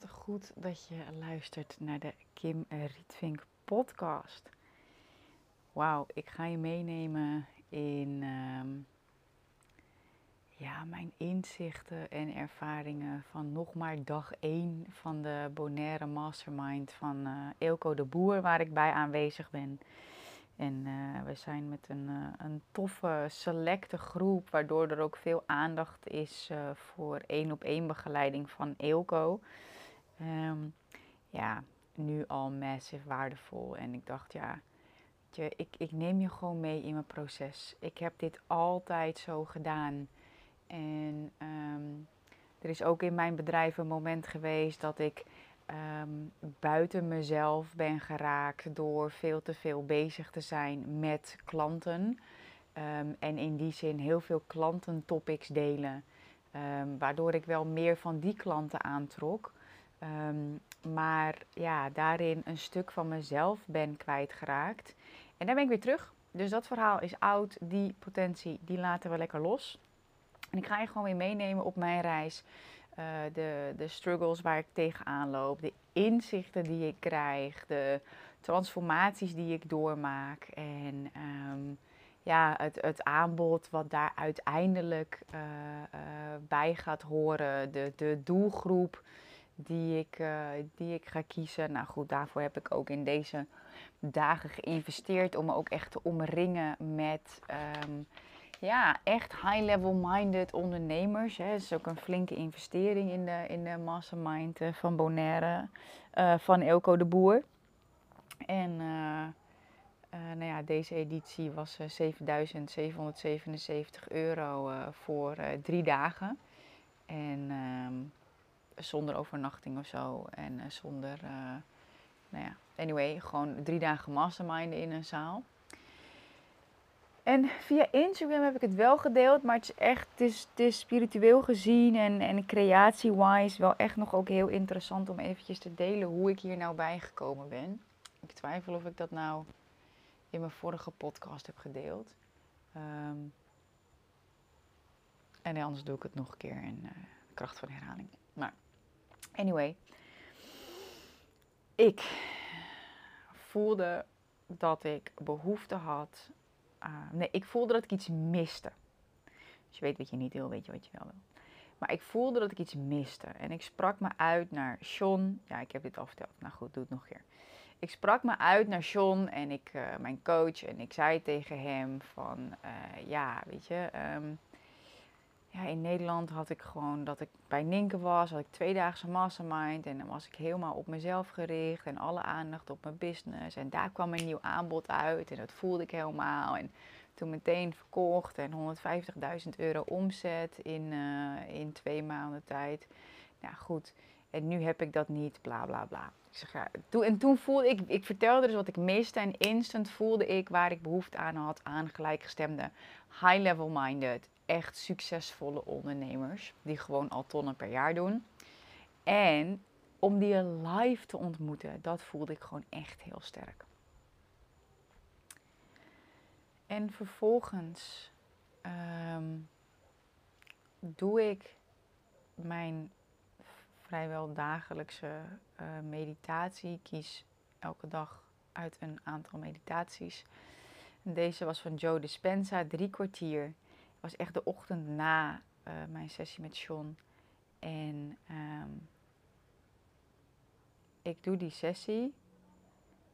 Wat goed dat je luistert naar de Kim Rietvink podcast. Wauw, ik ga je meenemen in ehm, ja, mijn inzichten en ervaringen van nog maar dag 1 van de Bonaire Mastermind van uh, Eelco de Boer, waar ik bij aanwezig ben. En uh, we zijn met een, uh, een toffe, selecte groep, waardoor er ook veel aandacht is voor één op één begeleiding van Eelco. Um, ja, nu al massive waardevol. En ik dacht, ja, je, ik, ik neem je gewoon mee in mijn proces. Ik heb dit altijd zo gedaan. En um, er is ook in mijn bedrijf een moment geweest dat ik um, buiten mezelf ben geraakt door veel te veel bezig te zijn met klanten. En in die zin heel veel klantentopics delen. Waardoor ik wel meer van die klanten aantrok. Maar ja, daarin een stuk van mezelf ben kwijtgeraakt. En daar ben ik weer terug. Dus dat verhaal is oud. Die potentie, die laten we lekker los. En ik ga je gewoon weer meenemen op mijn reis. Uh, de, de struggles waar ik tegenaan loop, de inzichten die ik krijg, de transformaties die ik doormaak en um, ja, het, het aanbod wat daar uiteindelijk uh, uh, bij gaat horen, de, de doelgroep die ik, die ik ga kiezen. Nou goed, daarvoor heb ik ook in deze dagen geïnvesteerd om me ook echt te omringen met. Um, ja, echt high-level minded ondernemers. Dat is ook een flinke investering in de, in de mastermind uh, van Bonaire, uh, van Elko de Boer. En nou ja, deze editie was 7.777 euro voor drie dagen. En ehm, zonder overnachting of zo. En zonder, nou ja, anyway, gewoon drie dagen masterminden in een zaal. En via Instagram heb ik het wel gedeeld, maar het is echt, het is, spiritueel gezien en, en creatie-wise wel echt nog ook heel interessant om eventjes te delen hoe ik hier nou bij gekomen ben. Ik twijfel of ik dat nou in mijn vorige podcast heb gedeeld. Um, en anders doe ik het nog een keer in uh, kracht van herhaling. Anyway, ik voelde dat ik behoefte had nee, ik voelde dat ik iets miste. Als je weet wat je niet wil, weet je wat je wel wil. Maar ik voelde dat ik iets miste. En ik sprak me uit naar Sean. Ja, ik heb dit al verteld. Nou goed, doe het nog een keer. Ik sprak me uit naar Sean en ik, uh, mijn coach. En ik zei tegen hem van, uh, ja, weet je... Um, ja, in Nederland had ik gewoon dat ik bij Ninke was, had ik tweedaagse mastermind en dan was ik helemaal op mezelf gericht en alle aandacht op mijn business. En daar kwam een nieuw aanbod uit en dat voelde ik helemaal. En toen meteen verkocht en 150.000 euro omzet in, uh, in twee maanden tijd. Nou goed, en nu heb ik dat niet, bla bla bla. Ik zeg, en toen voelde ik, ik vertelde dus wat ik miste en instant voelde ik waar ik behoefte aan had aan gelijkgestemde, high-level minded, echt succesvolle ondernemers die gewoon al tonnen per jaar doen. En om die live te ontmoeten, dat voelde ik gewoon echt heel sterk. En vervolgens um, doe ik mijn vrijwel dagelijkse uh, meditatie. kies elke dag uit een aantal meditaties. Deze was van Joe Dispenza, drie kwartier was echt de ochtend na uh, mijn sessie met Sean. En um, ik doe die sessie.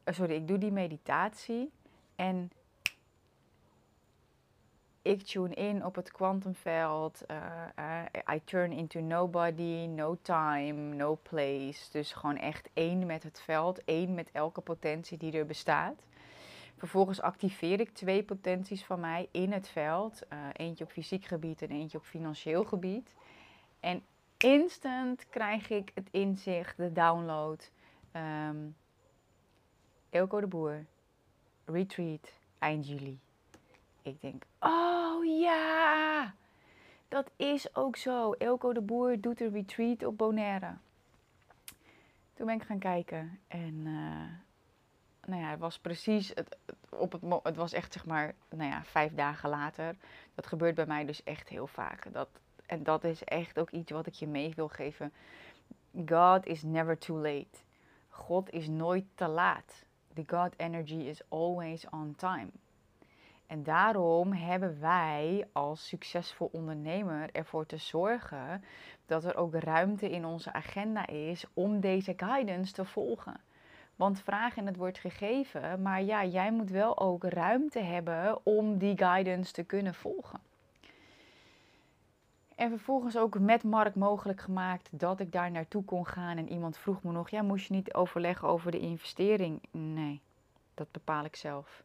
Uh, sorry, ik doe die meditatie. En ik tune in op het kwantumveld. Uh, I turn into nobody, no time, no place. Dus gewoon echt één met het veld, één met elke potentie die er bestaat. Vervolgens activeer ik twee potenties van mij in het veld. Uh, eentje op fysiek gebied en eentje op financieel gebied. En instant krijg ik het inzicht, de download. Um, Elko de Boer, retreat, eind juli. Ik denk, oh ja, dat is ook zo. Elko de Boer doet een retreat op Bonaire. Toen ben ik gaan kijken en... Uh, nou ja, het was precies, het, op het, het was echt zeg maar, nou ja, vijf dagen later. Dat gebeurt bij mij dus echt heel vaak. Dat, en dat is echt ook iets wat ik je mee wil geven. God is never too late. God is nooit te laat. The God energy is always on time. En daarom hebben wij als succesvol ondernemer ervoor te zorgen dat er ook ruimte in onze agenda is om deze guidance te volgen. Want vragen het wordt gegeven, maar ja, jij moet wel ook ruimte hebben om die guidance te kunnen volgen. En vervolgens ook met Mark mogelijk gemaakt dat ik daar naartoe kon gaan. En iemand vroeg me nog, ja, moest je niet overleggen over de investering? Nee, dat bepaal ik zelf.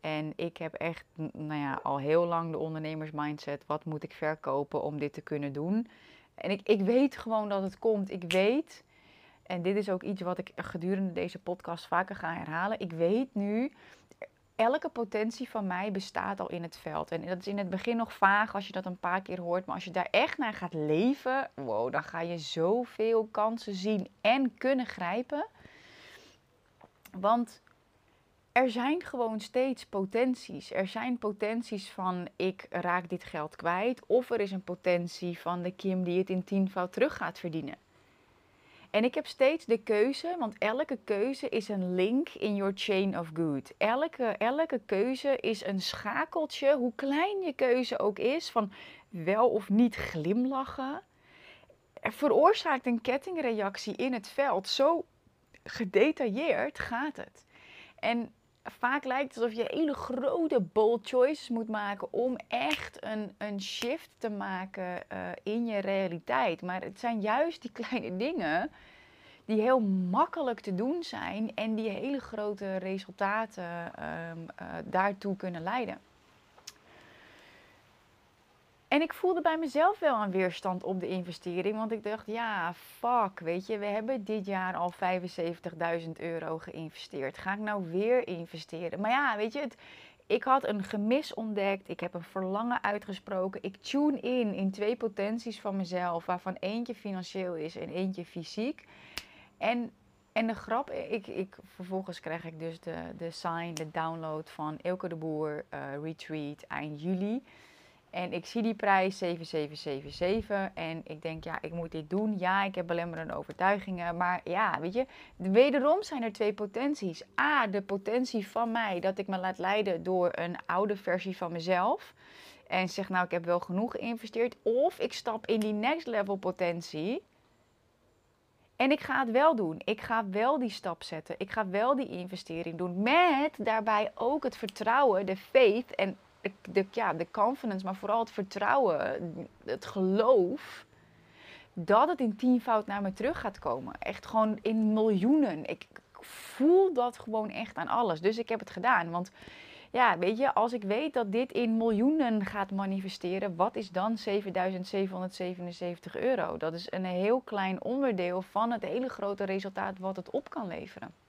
En ik heb echt, nou ja, al heel lang de ondernemersmindset. Wat moet ik verkopen om dit te kunnen doen? En ik, ik weet gewoon dat het komt. Ik weet, en dit is ook iets wat ik gedurende deze podcast vaker ga herhalen. Ik weet nu, elke potentie van mij bestaat al in het veld. En dat is in het begin nog vaag als je dat een paar keer hoort. Maar als je daar echt naar gaat leven, wow, dan ga je zoveel kansen zien en kunnen grijpen. Want er zijn gewoon steeds potenties. Er zijn potenties van ik raak dit geld kwijt. Of er is een potentie van de Kim die het in tienvoud terug gaat verdienen. En ik heb steeds de keuze, want elke keuze is een link in your chain of good. Elke, elke keuze is een schakeltje, hoe klein je keuze ook is, van wel of niet glimlachen. Er veroorzaakt een kettingreactie in het veld. Zo gedetailleerd gaat het. En vaak lijkt het alsof je hele grote bold choices moet maken om echt een, een shift te maken uh, in je realiteit. Maar het zijn juist die kleine dingen die heel makkelijk te doen zijn en die hele grote resultaten um, uh, daartoe kunnen leiden. En ik voelde bij mezelf wel een weerstand op de investering. Want ik dacht, ja, fuck, weet je, we hebben dit jaar al 75.000 euro geïnvesteerd. Ga ik nou weer investeren? Maar ja, weet je, het, ik had een gemis ontdekt. Ik heb een verlangen uitgesproken. Ik tune in in twee potenties van mezelf, waarvan eentje financieel is en eentje fysiek. En, en de grap, ik, ik, vervolgens krijg ik dus de, de sign, de download van Elke de Boer uh, Retreat eind juli. En ik zie die prijs 7777 en ik denk, ja, ik moet dit doen. Ja, ik heb belemmerende overtuigingen. Maar ja, weet je, wederom zijn er twee potenties. A, de potentie van mij dat ik me laat leiden door een oude versie van mezelf. En zeg, nou, ik heb wel genoeg geïnvesteerd. Of ik stap in die next level potentie. En ik ga het wel doen. Ik ga wel die stap zetten. Ik ga wel die investering doen. Met daarbij ook het vertrouwen, de faith en de, ja, de confidence, maar vooral het vertrouwen, het geloof, dat het in tienvoud naar me terug gaat komen. Echt gewoon in miljoenen. Ik voel dat gewoon echt aan alles. Dus ik heb het gedaan. Want ja, weet je, als ik weet dat dit in miljoenen gaat manifesteren, wat is dan 7777 euro? Dat is een heel klein onderdeel van het hele grote resultaat wat het op kan leveren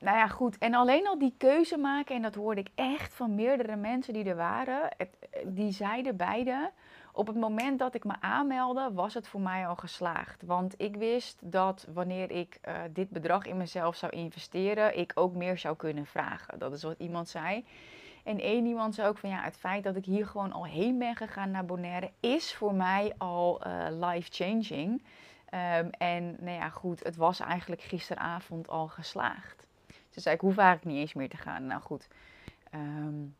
nou ja, goed. En alleen al die keuze maken, en dat hoorde ik echt van meerdere mensen die er waren, het, die zeiden beide, op het moment dat ik me aanmeldde, was het voor mij al geslaagd. Want ik wist dat wanneer ik uh, dit bedrag in mezelf zou investeren, ik ook meer zou kunnen vragen. Dat is wat iemand zei. En één iemand zei ook van ja, het feit dat ik hier gewoon al heen ben gegaan naar Bonaire, is voor mij al uh, life-changing. Um, en nou ja, goed, het was eigenlijk gisteravond al geslaagd. Ze zei, ik hoef eigenlijk niet eens meer te gaan. Nou goed. Um,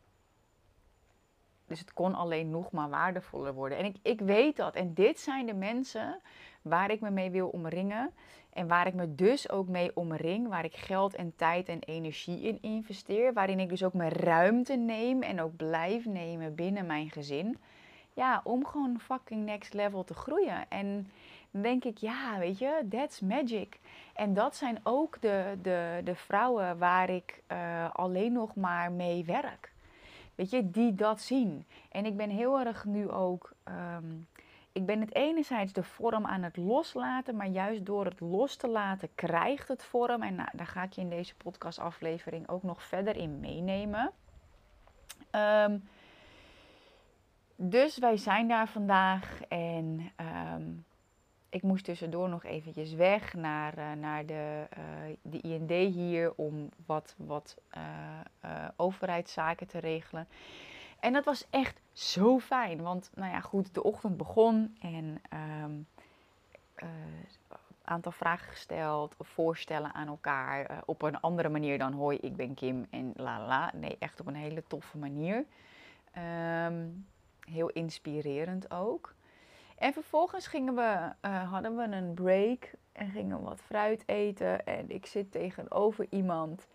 dus het kon alleen nog maar waardevoller worden. En ik, ik weet dat. En dit zijn de mensen waar ik me mee wil omringen. En waar ik me dus ook mee omring. Waar ik geld en tijd en energie in investeer. Waarin ik dus ook mijn ruimte neem en ook blijf nemen binnen mijn gezin. Ja, om gewoon fucking next level te groeien. En dan denk ik, ja, weet je, that's magic. En dat zijn ook de, de, de vrouwen waar ik uh, alleen nog maar mee werk. Weet je, die dat zien. En ik ben heel erg nu ook. Um, ik ben het enerzijds de vorm aan het loslaten, maar juist door het los te laten krijgt het vorm. En nou, daar ga ik je in deze podcastaflevering ook nog verder in meenemen. Um, dus wij zijn daar vandaag en um, ik moest tussendoor nog eventjes weg naar, uh, naar de, uh, de IND hier om wat, wat uh, overheidszaken te regelen. En dat was echt zo fijn, want nou ja, goed, de ochtend begon en um, aantal vragen gesteld, voorstellen aan elkaar. op een andere manier dan hoi, ik ben Kim en la la. Nee, echt op een hele toffe manier. Ehm, heel inspirerend ook. En vervolgens gingen we, hadden we een break en gingen wat fruit eten. En ik zit tegenover iemand.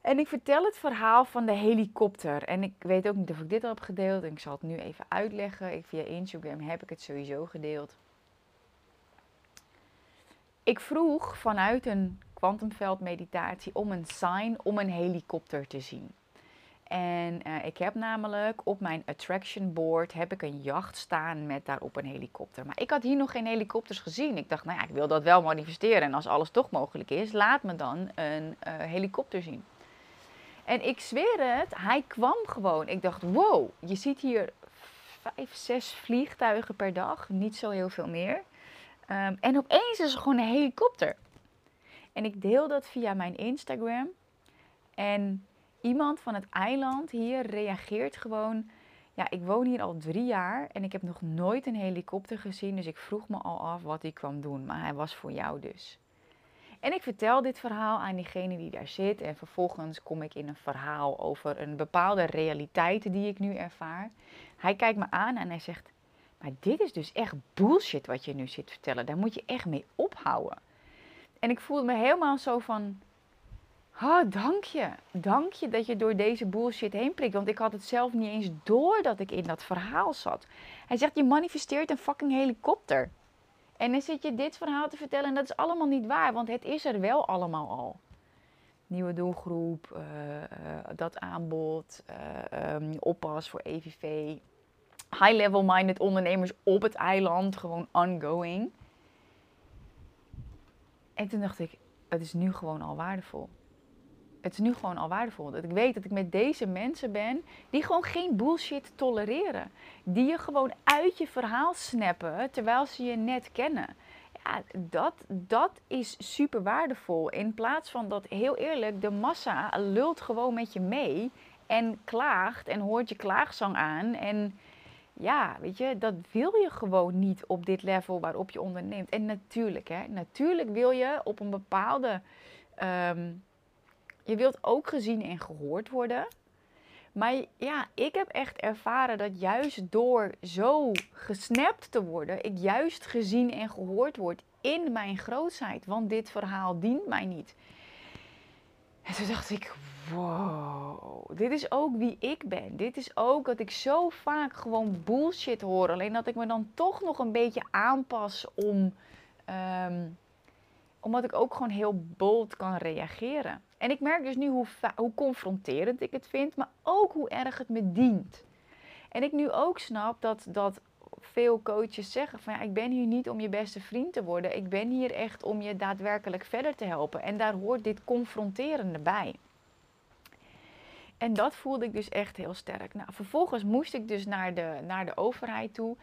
En ik vertel het verhaal van de helikopter. En ik weet ook niet of ik dit al heb gedeeld. En ik zal het nu even uitleggen. Ik, via Instagram heb ik het sowieso gedeeld. Ik vroeg vanuit een kwantumveldmeditatie om een sign om een helikopter te zien. En uh, ik heb namelijk op mijn attraction board heb ik een jacht staan met daarop een helikopter. Maar ik had hier nog geen helikopters gezien. Ik dacht, nou ja, ik wil dat wel manifesteren. En als alles toch mogelijk is, laat me dan een uh, helikopter zien. En ik zweer het, hij kwam gewoon. Ik dacht, wow, je ziet hier vijf, zes vliegtuigen per dag. Niet zo heel veel meer. Um, en opeens is er gewoon een helikopter. En ik deel dat via mijn Instagram. En iemand van het eiland hier reageert gewoon. Ja, ik woon hier al drie jaar en ik heb nog nooit een helikopter gezien. Dus ik vroeg me al af wat hij kwam doen. Maar hij was voor jou dus. En ik vertel dit verhaal aan diegene die daar zit. En vervolgens kom ik in een verhaal over een bepaalde realiteit die ik nu ervaar. Hij kijkt me aan en hij zegt: Maar dit is dus echt bullshit wat je nu zit vertellen. Daar moet je echt mee ophouden. En ik voelde me helemaal zo van: Oh, dank je. Dank je dat je door deze bullshit heen prikt. Want ik had het zelf niet eens door dat ik in dat verhaal zat. Hij zegt: Je manifesteert een fucking helikopter. En dan zit je dit verhaal te vertellen en dat is allemaal niet waar, want het is er wel allemaal al. Nieuwe doelgroep, uh, uh, dat aanbod, uh, oppas voor EVV. High-level minded ondernemers op het eiland, gewoon ongoing. En toen dacht ik, het is nu gewoon al waardevol het is nu gewoon al waardevol. Dat ik weet dat ik met deze mensen ben die gewoon geen bullshit tolereren. Die je gewoon uit je verhaal snappen terwijl ze je net kennen. Ja, dat, dat is super waardevol. In plaats van dat, heel eerlijk, de massa lult gewoon met je mee en klaagt en hoort je klaagzang aan. En ja, weet je, dat wil je gewoon niet op dit level waarop je onderneemt. En natuurlijk, hè, natuurlijk wil je op een bepaalde. Ehm, je wilt ook gezien en gehoord worden. Maar ja, ik heb echt ervaren dat juist door zo gesnapt te worden, ik juist gezien en gehoord word in mijn grootheid. Want dit verhaal dient mij niet. En toen dacht ik, wow, dit is ook wie ik ben. Dit is ook dat ik zo vaak gewoon bullshit hoor. Alleen dat ik me dan toch nog een beetje aanpas om, ehm, omdat ik ook gewoon heel bold kan reageren. En ik merk dus nu hoe, hoe confronterend ik het vind, maar ook hoe erg het me dient. En ik nu ook snap dat, dat veel coaches zeggen van ja, ik ben hier niet om je beste vriend te worden. Ik ben hier echt om je daadwerkelijk verder te helpen. En daar hoort dit confronterende bij. En dat voelde ik dus echt heel sterk. Nou, vervolgens moest ik dus naar de, naar de overheid toe.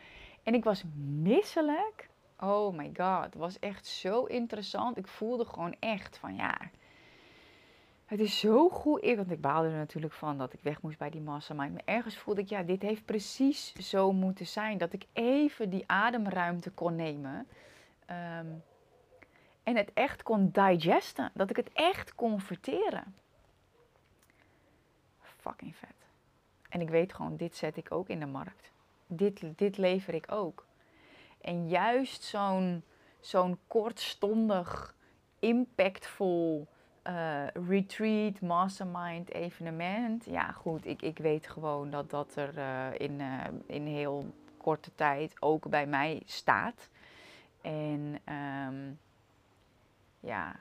En ik was misselijk. Oh my god, het was echt zo interessant. Ik voelde gewoon echt van ja, het is zo goed. Want ik baalde er natuurlijk van dat ik weg moest bij die mastermind. Maar ergens voelde ik, ja, dit heeft precies zo moeten zijn. Dat ik even die ademruimte kon nemen. Ehm, en het echt kon digesten. Dat ik het echt kon verteren. Fucking vet. En ik weet gewoon, dit zet ik ook in de markt. Dit, dit lever ik ook. En juist zo'n zo'n kortstondig, impactvol uh, retreat, mastermind, evenement. Ja, goed, ik, ik weet gewoon dat dat er uh, in, uh, in heel korte tijd ook bij mij staat. En um, ja,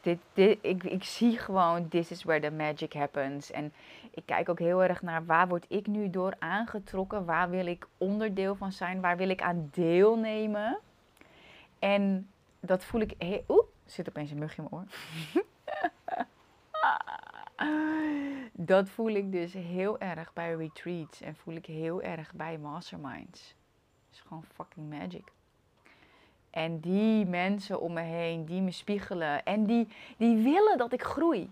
dit, dit, ik, ik zie gewoon, this is where the magic happens. En ik kijk ook heel erg naar waar word ik nu door aangetrokken? Waar wil ik onderdeel van zijn? Waar wil ik aan deelnemen? En dat voel ik. Hey, Oeh, zit opeens een mug in mijn oor. dat voel ik dus heel erg bij retreats en voel ik heel erg bij masterminds. Het is gewoon fucking magic. En die mensen om me heen, die me spiegelen en die, die willen dat ik groei.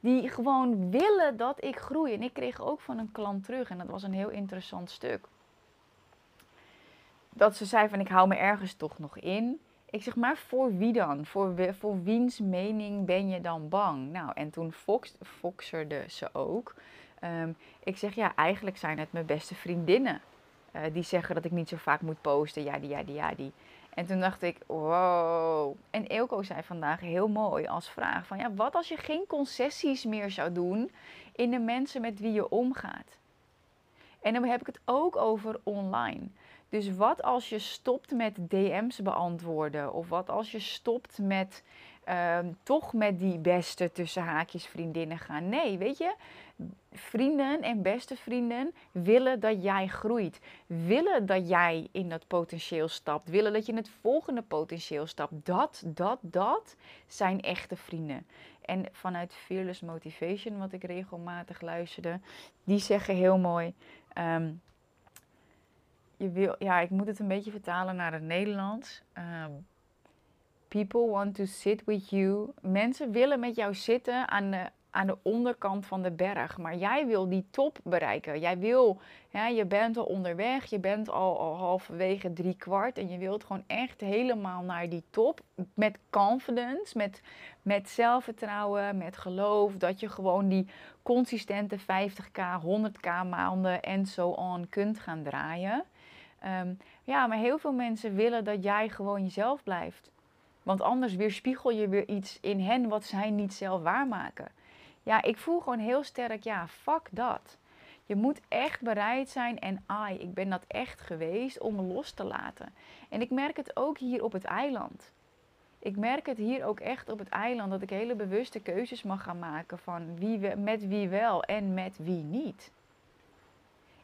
Die gewoon willen dat ik groei. En ik kreeg ook van een klant terug, en dat was een heel interessant stuk. dat ze zei van ik hou me ergens toch nog in. Ik zeg maar voor wie dan? Voor, voor wiens mening ben je dan bang? Nou, en toen fox, foxerde ze ook. Ehm, ik zeg ja, eigenlijk zijn het mijn beste vriendinnen. Uh, die zeggen dat ik niet zo vaak moet posten. Ja, die, ja, die, ja, die. En toen dacht ik, wow. En Eelco zei vandaag heel mooi als vraag van, ja, wat als je geen concessies meer zou doen in de mensen met wie je omgaat? En dan heb ik het ook over online. Dus wat als je stopt met DM's beantwoorden? Of wat als je stopt met uh, toch met die beste tussen haakjes vriendinnen gaan? Nee, weet je, vrienden en beste vrienden willen dat jij groeit. Willen dat jij in dat potentieel stapt. Willen dat je in het volgende potentieel stapt. Dat, dat, dat zijn echte vrienden. En vanuit Fearless Motivation, wat ik regelmatig luisterde, die zeggen heel mooi. Um, je wil, ja, ik moet het een beetje vertalen naar het Nederlands. Um, people want to sit with you. Mensen willen met jou zitten aan de, aan de onderkant van de berg. Maar jij wil die top bereiken. Jij wil, ja, je bent al onderweg. Je bent al, al halverwege drie kwart. En je wilt gewoon echt helemaal naar die top. Met confidence, met, met zelfvertrouwen, met geloof. Dat je gewoon die consistente 50k, 100k maanden en zo on kunt gaan draaien. Um, ja, maar heel veel mensen willen dat jij gewoon jezelf blijft. Want anders weerspiegel je weer iets in hen wat zij niet zelf waarmaken. Ja, ik voel gewoon heel sterk, ja, fuck dat. Je moet echt bereid zijn en ai, ik ben dat echt geweest om los te laten. En ik merk het ook hier op het eiland. Ik merk het hier ook echt op het eiland dat ik hele bewuste keuzes mag gaan maken van wie we, met wie wel en met wie niet.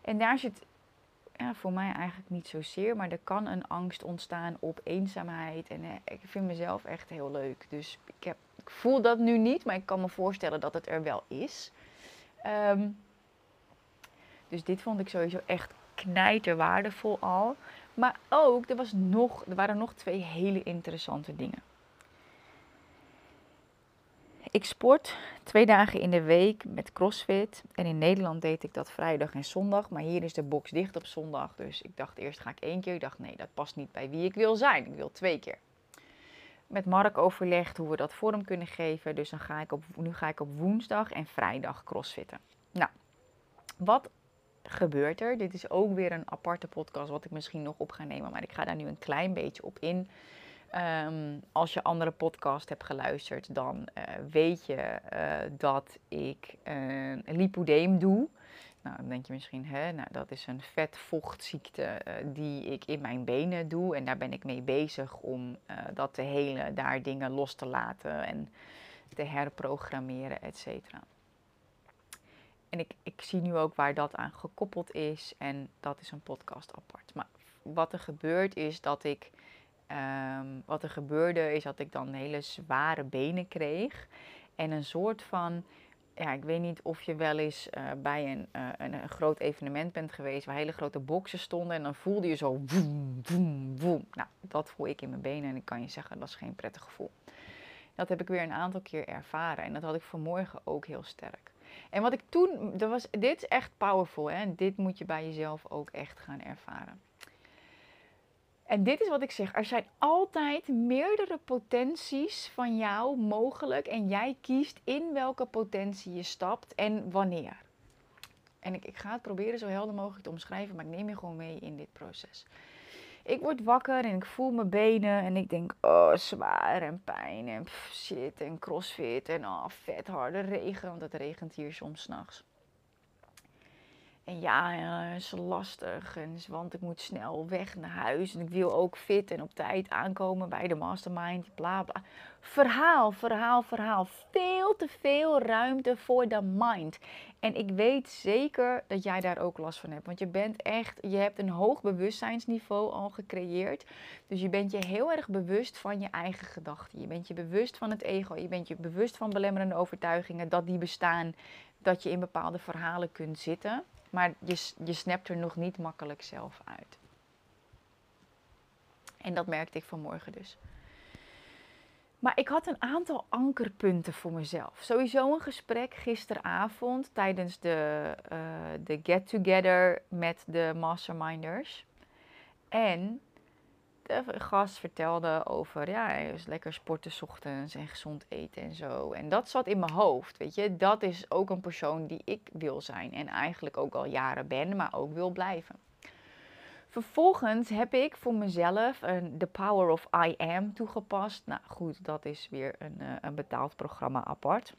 En daar zit voor mij eigenlijk niet zozeer, maar er kan een angst ontstaan op eenzaamheid. En eh, ik vind mezelf echt heel leuk. Dus ik, heb, ik voel dat nu niet, maar ik kan me voorstellen dat het er wel is. Ehm, dus dit vond ik sowieso echt knijter waardevol al. Maar ook, er, was nog, er waren nog twee hele interessante dingen. Ik sport twee dagen in de week met CrossFit. En in Nederland deed ik dat vrijdag en zondag. Maar hier is de box dicht op zondag. Dus ik dacht eerst ga ik één keer. Ik dacht nee, dat past niet bij wie ik wil zijn. Ik wil twee keer. Met Mark overlegd hoe we dat vorm kunnen geven. Dus dan ga ik op, nu ga ik op woensdag en vrijdag crossfitten. Nou, wat gebeurt er? Dit is ook weer een aparte podcast wat ik misschien nog op ga nemen. Maar ik ga daar nu een klein beetje op in. Ehm, als je andere podcast hebt geluisterd, dan uh, weet je uh, dat ik een lipodeem doe. Nou, dan denk je misschien, hè, nou, dat is een vetvochtziekte die ik in mijn benen doe. En daar ben ik mee bezig om dat te helen, daar dingen los te laten en te herprogrammeren, et cetera. En ik, ik zie nu ook waar dat aan gekoppeld is en dat is een podcast apart. Maar wat er gebeurt is dat ik Ehm, wat er gebeurde is dat ik dan hele zware benen kreeg. En een soort van, ja, ik weet niet of je wel eens uh, bij een, uh, een, een, groot evenement bent geweest waar hele grote boksen stonden. En dan voelde je zo woem, woem. Nou, dat voel ik in mijn benen en ik kan je zeggen, dat is geen prettig gevoel. Dat heb ik weer een aantal keer ervaren en dat had ik vanmorgen ook heel sterk. En wat ik toen, dat was, dit is echt powerful hè. Dit moet je bij jezelf ook echt gaan ervaren. En dit is wat ik zeg. Er zijn altijd meerdere potenties van jou mogelijk. En jij kiest in welke potentie je stapt en wanneer. En ik, ik ga het proberen zo helder mogelijk te omschrijven, maar ik neem je gewoon mee in dit proces. Ik word wakker en ik voel mijn benen en ik denk, oh, zwaar en pijn en shit en crossfit en oh, vet harde regen, want het regent hier soms s'nachts. En ja, het is lastig, want ik moet snel weg naar huis. En ik wil ook fit en op tijd aankomen bij de mastermind, bla bla. Verhaal, verhaal, verhaal. Veel te veel ruimte voor de mind. En ik weet zeker dat jij daar ook last van hebt. Want je bent echt, je hebt een hoog bewustzijnsniveau al gecreëerd. Dus je bent je heel erg bewust van je eigen gedachten. Je bent je bewust van het ego. Je bent je bewust van belemmerende overtuigingen, dat die bestaan. Dat je in bepaalde verhalen kunt zitten. Maar je, je snapt er nog niet makkelijk zelf uit. En dat merkte ik vanmorgen dus. Maar ik had een aantal ankerpunten voor mezelf. Sowieso een gesprek gisteravond tijdens de, uh, de get-together met de masterminders. En de gast vertelde over, ja, is lekker sporten ochtends en gezond eten en zo. En dat zat in mijn hoofd, weet je. Dat is ook een persoon die ik wil zijn en eigenlijk ook al jaren ben, maar ook wil blijven. Vervolgens heb ik voor mezelf een The Power of I Am toegepast. Nou goed, dat is weer een, uh, een betaald programma apart.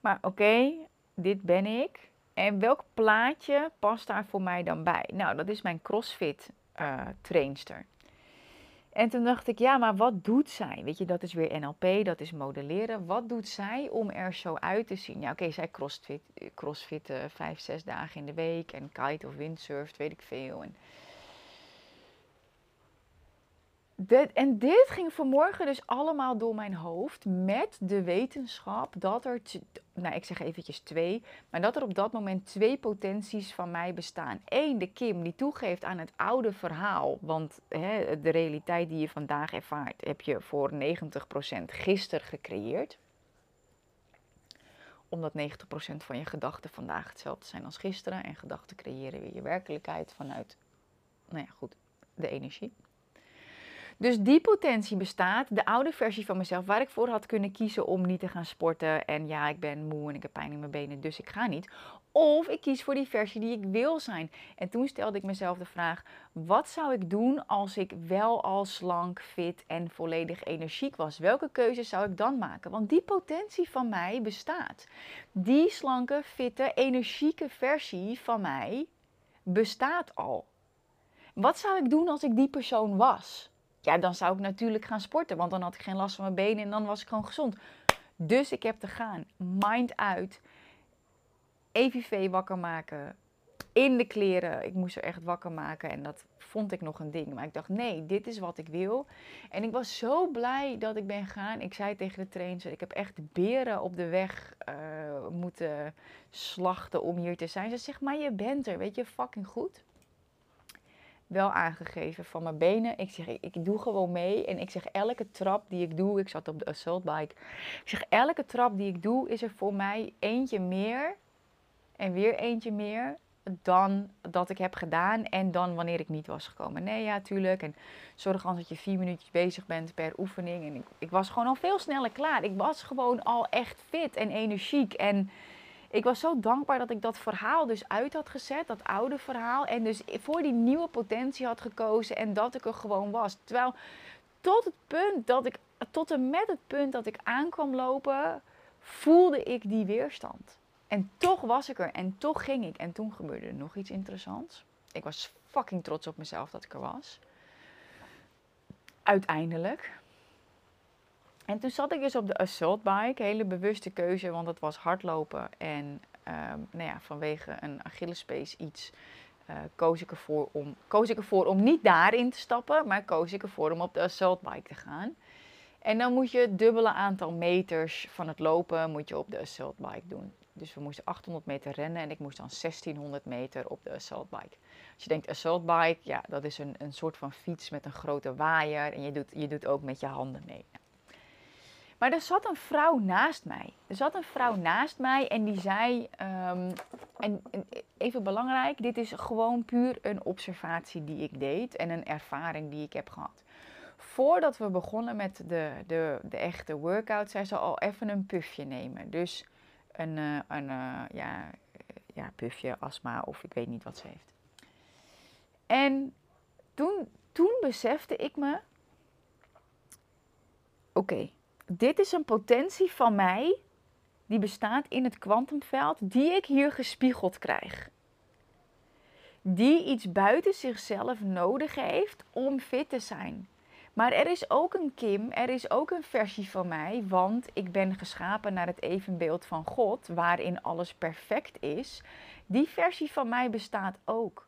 Maar oké, dit ben ik. En welk plaatje past daar voor mij dan bij? Nou, dat is mijn CrossFit uh, trainster. En toen dacht ik, ja, maar wat doet zij? Weet je, dat is weer NLP, dat is modelleren. Wat doet zij om er zo uit te zien? Ja, oké, zij crossfit, crossfit vijf, zes dagen in de week en kite of windsurft, weet ik veel. En en dit ging vanmorgen dus allemaal door mijn hoofd met de wetenschap dat er, nou ik zeg eventjes twee, maar dat er op dat moment twee potenties van mij bestaan. Eén, de Kim die toegeeft aan het oude verhaal, want hè, de realiteit die je vandaag ervaart heb je voor 90% gisteren gecreëerd. Omdat 90% van je gedachten vandaag hetzelfde zijn als gisteren en gedachten creëren weer je werkelijkheid vanuit, nou ja goed, de energie. Dus die potentie bestaat. De oude versie van mezelf, waar ik voor had kunnen kiezen om niet te gaan sporten. En ja, ik ben moe en ik heb pijn in mijn benen, dus ik ga niet. Of ik kies voor die versie die ik wil zijn. En toen stelde ik mezelf de vraag: wat zou ik doen als ik wel al slank, fit en volledig energiek was? Welke keuze zou ik dan maken? Want die potentie van mij bestaat. Die slanke, fitte, energieke versie van mij bestaat al. Wat zou ik doen als ik die persoon was? Ja, dan zou ik natuurlijk gaan sporten, want dan had ik geen last van mijn benen en dan was ik gewoon gezond. Dus ik heb te gaan. Mind uit. EVV wakker maken. In de kleren. Ik moest er echt wakker maken en dat vond ik nog een ding. Maar ik dacht, nee, dit is wat ik wil. En ik was zo blij dat ik ben gegaan. Ik zei tegen de trainer, ik heb echt beren op de weg uh, moeten slachten om hier te zijn. Ze zegt, maar je bent er, weet je, fucking goed wel aangegeven van mijn benen. Ik zeg, ik, doe gewoon mee. En ik zeg, elke trap die ik doe, ik zat op de assault bike. Ik zeg, elke trap die ik doe, is er voor mij eentje meer. En weer eentje meer dan dat ik heb gedaan en dan wanneer ik niet was gekomen. Nee, ja, tuurlijk. En zorg dan dat je vier minuutjes bezig bent per oefening. En ik, ik was gewoon al veel sneller klaar. Ik was gewoon al echt fit en energiek. En ik was zo dankbaar dat ik dat verhaal dus uit had gezet, dat oude verhaal. En dus voor die nieuwe potentie had gekozen en dat ik er gewoon was. Terwijl tot het punt dat ik, tot en met het punt dat ik aankwam lopen, voelde ik die weerstand. En toch was ik er en toch ging ik. En toen gebeurde er nog iets interessants. Ik was fucking trots op mezelf dat ik er was. Uiteindelijk. En toen zat ik dus op de assault bike, hele bewuste keuze, want het was hardlopen. En ehm, nou ja, vanwege een Achillespees iets uh, koos, ik ervoor om, koos ik ervoor om niet daarin te stappen, maar koos ik ervoor om op de assault bike te gaan. En dan moet je het dubbele aantal meters van het lopen moet je op de assault bike doen. Dus we moesten 800 meter rennen en ik moest dan 1600 meter op de assault bike. Als je denkt assault bike, ja, dat is een, een soort van fiets met een grote waaier en je doet, je doet ook met je handen mee. Maar er zat een vrouw naast mij. Er zat een vrouw naast mij en die zei, um, en, even belangrijk, dit is gewoon puur een observatie die ik deed en een ervaring die ik heb gehad. Voordat we begonnen met de, de, de echte workout, zei ze al even een pufje nemen. Dus een, uh, een uh, ja, ja, pufje, astma of ik weet niet wat ze heeft. En toen, toen besefte ik me, oké, dit is een potentie van mij die bestaat in het kwantumveld, die ik hier gespiegeld krijg. Die iets buiten zichzelf nodig heeft om fit te zijn. Maar er is ook een Kim, er is ook een versie van mij, want ik ben geschapen naar het evenbeeld van God, waarin alles perfect is. Die versie van mij bestaat ook.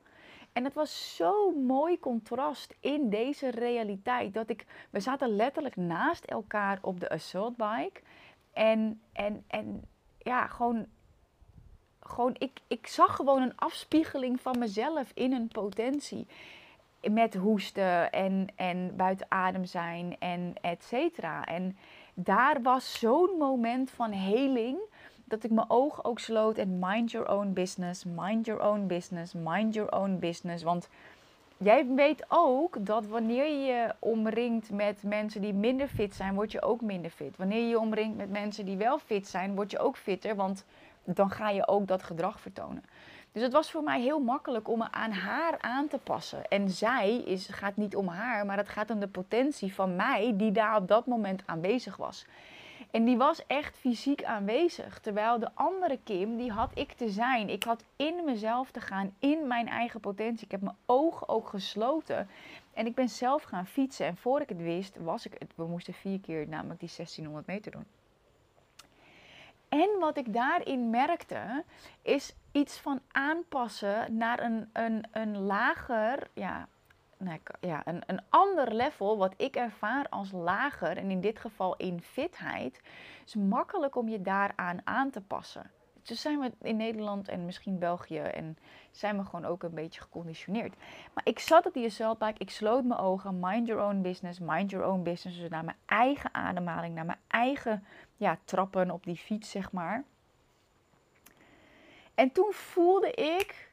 En het was zo'n mooi contrast in deze realiteit. Dat ik, we zaten letterlijk naast elkaar op de assault bike. En, en, en ja, gewoon, gewoon ik, ik zag gewoon een afspiegeling van mezelf in een potentie. Met hoesten en, en buiten adem zijn en et cetera. En daar was zo'n moment van heling dat ik mijn ogen ook sloot en mind your own business, mind your own business, mind your own business. Want jij weet ook dat wanneer je je omringt met mensen die minder fit zijn, word je ook minder fit. Wanneer je je omringt met mensen die wel fit zijn, word je ook fitter, want dan ga je ook dat gedrag vertonen. Dus het was voor mij heel makkelijk om me aan haar aan te passen. En zij is, gaat niet om haar, maar het gaat om de potentie van mij die daar op dat moment aanwezig was. En die was echt fysiek aanwezig. Terwijl de andere Kim, die had ik te zijn. Ik had in mezelf te gaan, in mijn eigen potentie. Ik heb mijn ogen ook gesloten. En ik ben zelf gaan fietsen. En voor ik het wist, was ik het. We moesten vier keer namelijk die 1600 meter doen. En wat ik daarin merkte, is iets van aanpassen naar een, een, een lager, ja, nee, ja, een, een ander level, wat ik ervaar als lager, en in dit geval in fitheid, is makkelijk om je daaraan aan te passen. Dus zijn we in Nederland en misschien België en zijn we gewoon ook een beetje geconditioneerd. Maar ik zat op die assaultbike, ik sloot mijn ogen, mind your own business, mind your own business. Dus naar mijn eigen ademhaling, naar mijn eigen ja, trappen op die fiets, zeg maar. En toen voelde ik,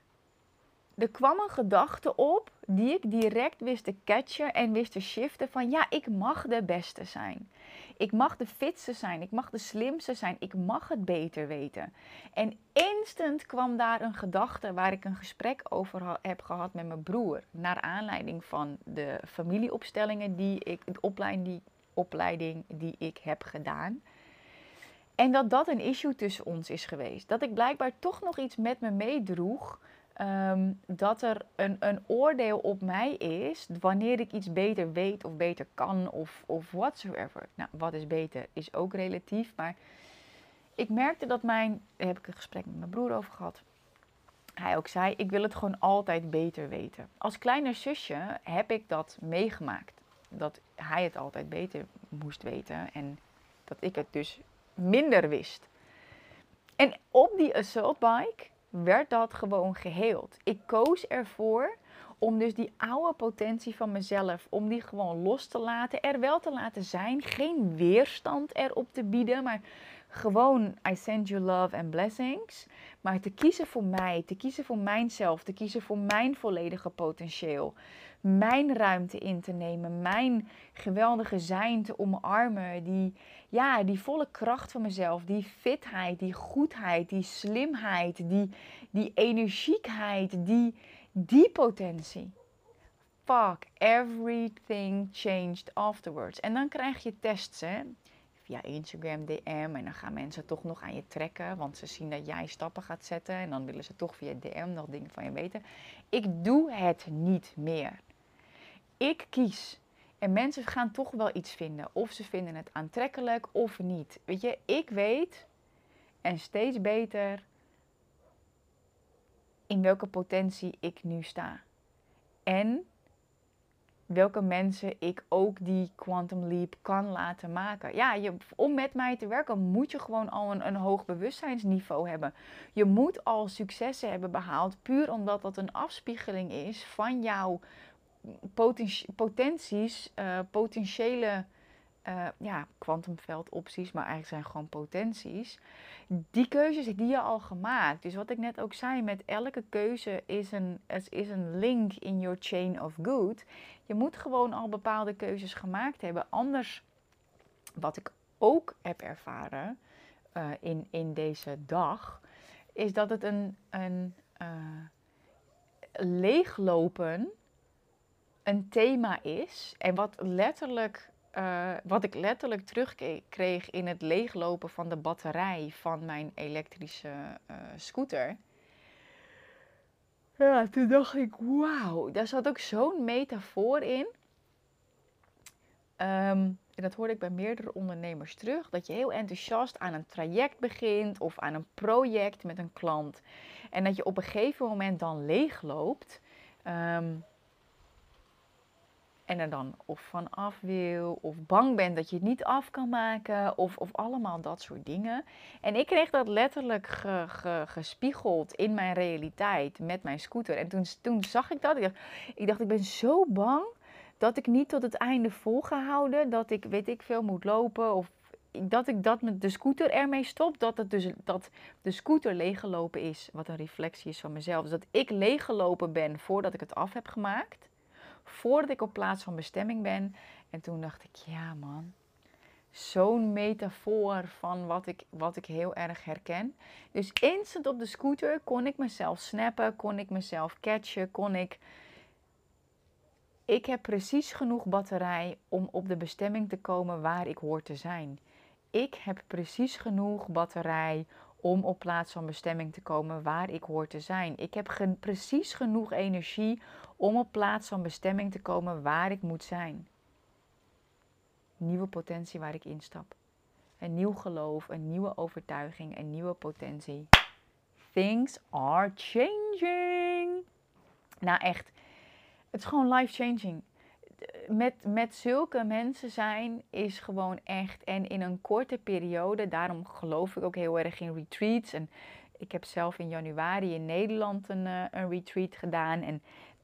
er kwam een gedachte op die ik direct wist te catchen en wist te shiften van ja, ik mag de beste zijn. Ik mag de fitste zijn, ik mag de slimste zijn, ik mag het beter weten. En instant kwam daar een gedachte waar ik een gesprek over heb gehad met mijn broer. Naar aanleiding van de familieopstellingen die ik, de opleiding die, opleiding die ik heb gedaan. En dat dat een issue tussen ons is geweest. Dat ik blijkbaar toch nog iets met me meedroeg. Um, dat er een, een oordeel op mij is wanneer ik iets beter weet of beter kan of, of whatsoever. Nou, wat is beter is ook relatief. Maar ik merkte dat mijn. Daar heb ik een gesprek met mijn broer over gehad. Hij ook zei: Ik wil het gewoon altijd beter weten. Als kleine zusje heb ik dat meegemaakt. Dat hij het altijd beter moest weten. En dat ik het dus minder wist. En op die assault bike werd dat gewoon geheeld. Ik koos ervoor om dus die oude potentie van mezelf, om die gewoon los te laten, er wel te laten zijn, geen weerstand erop te bieden, maar gewoon I send you love and blessings. Maar te kiezen voor mij, te kiezen voor mijzelf, te kiezen voor mijn volledige potentieel mijn ruimte in te nemen, mijn geweldige zijn te omarmen, die, ja, die volle kracht van mezelf, die fitheid, die goedheid, die slimheid, die, die energiekheid, die, die potentie. Fuck, everything changed afterwards. En dan krijg je tests, hè via Instagram DM. En dan gaan mensen toch nog aan je trekken, want ze zien dat jij stappen gaat zetten. En dan willen ze toch via DM nog dingen van je weten. Ik doe het niet meer ik kies. En mensen gaan toch wel iets vinden. Of ze vinden het aantrekkelijk of niet. Weet je, ik weet en steeds beter in welke potentie ik nu sta. En welke mensen ik ook die quantum leap kan laten maken. Ja, je, om met mij te werken moet je gewoon al een, een hoog bewustzijnsniveau hebben. Je moet al successen hebben behaald, puur omdat dat een afspiegeling is van jouw potenties, uh, potentiële uh, ja, kwantumveldopties, maar eigenlijk zijn gewoon potenties. Die keuzes die je al gemaakt. Dus wat ik net ook zei, met elke keuze is een, is een link in your chain of good. Je moet gewoon al bepaalde keuzes gemaakt hebben. Anders, wat ik ook heb ervaren uh, in, in deze dag, is dat het een, een leeglopen een thema is en wat letterlijk, uh, wat ik letterlijk terugkreeg in het leeglopen van de batterij van mijn elektrische uh, scooter. Ja, toen dacht ik, wauw, daar zat ook zo'n metafoor in. Um, en dat hoorde ik bij meerdere ondernemers terug, dat je heel enthousiast aan een traject begint of aan een project met een klant. En dat je op een gegeven moment dan leegloopt. Um, en er dan of van af wil, of bang bent dat je het niet af kan maken, of, of allemaal dat soort dingen. En ik kreeg dat letterlijk gespiegeld in mijn realiteit met mijn scooter. En toen, toen zag ik dat. Ik dacht, ik dacht, ik ben zo bang dat ik niet tot het einde vol ga houden. Dat ik, weet ik veel, moet lopen. Of dat ik dat met de scooter ermee stop. Dat, het dus, dat de scooter leeggelopen is. Wat een reflectie is van mezelf. Dus dat ik leeggelopen ben voordat ik het af heb gemaakt. Voordat ik op plaats van bestemming ben. En toen dacht ik, ja man, zo'n metafoor van wat ik, wat ik heel erg herken. Dus instant op de scooter kon ik mezelf snappen, kon ik mezelf catchen, kon ik... Ik heb precies genoeg batterij om op de bestemming te komen waar ik hoor te zijn. Ik heb precies genoeg batterij om op plaats van bestemming te komen waar ik hoor te zijn. Ik heb precies genoeg energie om op plaats van bestemming te komen waar ik moet zijn. Nieuwe potentie waar ik instap. Een nieuw geloof, een nieuwe overtuiging, een nieuwe potentie. Things are changing. Nou echt, het is gewoon life changing met, met zulke mensen zijn is gewoon echt. En in een korte periode, daarom geloof ik ook heel erg in retreats. En ik heb zelf in januari in Nederland een, uh, een retreat gedaan. En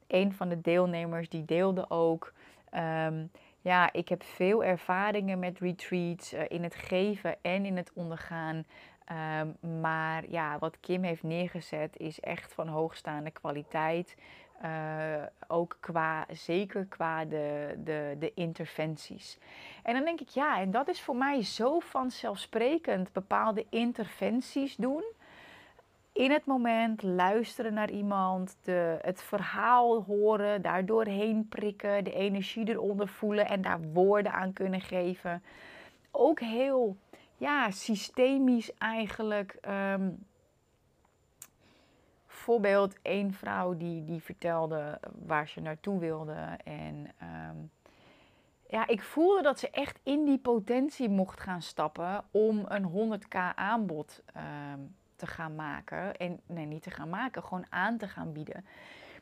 een van de deelnemers die deelde ook. Ehm, ja, ik heb veel ervaringen met retreats uh, in het geven en in het ondergaan. Um, maar ja, wat Kim heeft neergezet is echt van hoogstaande kwaliteit. Uh, ook qua, zeker qua de, de, de interventies. En dan denk ik, ja, en dat is voor mij zo vanzelfsprekend. Bepaalde interventies doen. In het moment luisteren naar iemand, de, het verhaal horen, daardoor heen prikken, de energie eronder voelen en daar woorden aan kunnen geven. Ook heel ja, systemisch eigenlijk. Um, bijvoorbeeld één vrouw die, die vertelde waar ze naartoe wilde. En um, ja, ik voelde dat ze echt in die potentie mocht gaan stappen om een 100k aanbod um, te gaan maken. En nee, niet te gaan maken, gewoon aan te gaan bieden.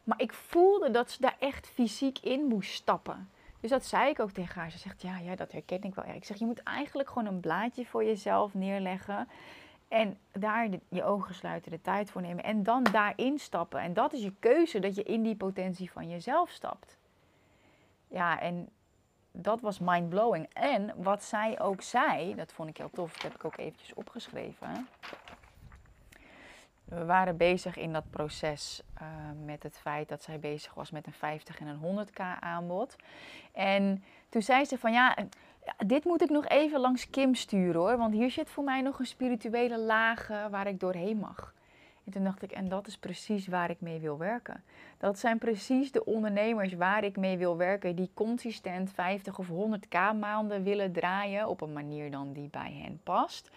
Maar ik voelde dat ze daar echt fysiek in moest stappen. Dus dat zei ik ook tegen haar. Ze zegt, ja, ja dat herken ik wel. Ja, ik zeg, je moet eigenlijk gewoon een blaadje voor jezelf neerleggen. En daar je ogen sluiten, de tijd voor nemen en dan daarin stappen. En dat is je keuze, dat je in die potentie van jezelf stapt. Ja, en dat was mindblowing. En wat zij ook zei, dat vond ik heel tof, dat heb ik ook eventjes opgeschreven. We waren bezig in dat proces uh, met het feit dat zij bezig was met een 50 en een 100k aanbod. En toen zei ze van ja, dit moet ik nog even langs Kim sturen hoor. Want hier zit voor mij nog een spirituele laag waar ik doorheen mag. En toen dacht ik, en dat is precies waar ik mee wil werken. Dat zijn precies de ondernemers waar ik mee wil werken, die consistent 50 of 100k maanden willen draaien op een manier dan die bij hen past.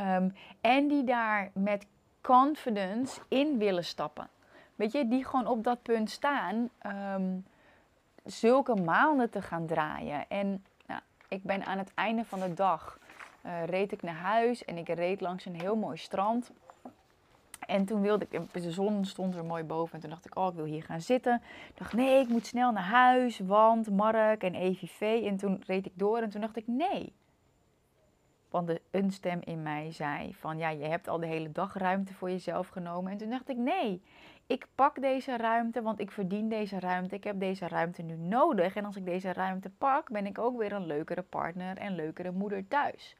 Um, en die daar met confidence in willen stappen. Weet je, die gewoon op dat punt staan, um, zulke maanden te gaan draaien. En ik ben aan het einde van de dag, uh, reed ik naar huis en ik reed langs een heel mooi strand. En toen wilde ik, de zon stond er mooi boven en toen dacht ik, oh ik wil hier gaan zitten. Ik dacht, nee, ik moet snel naar huis, want Mark en EVV. En toen reed ik door en toen dacht ik, nee. Want de, een stem in mij zei van, ja, je hebt al de hele dag ruimte voor jezelf genomen. En toen dacht ik, nee, ik pak deze ruimte, want ik verdien deze ruimte. Ik heb deze ruimte nu nodig. En als ik deze ruimte pak, ben ik ook weer een leukere partner en leukere moeder thuis.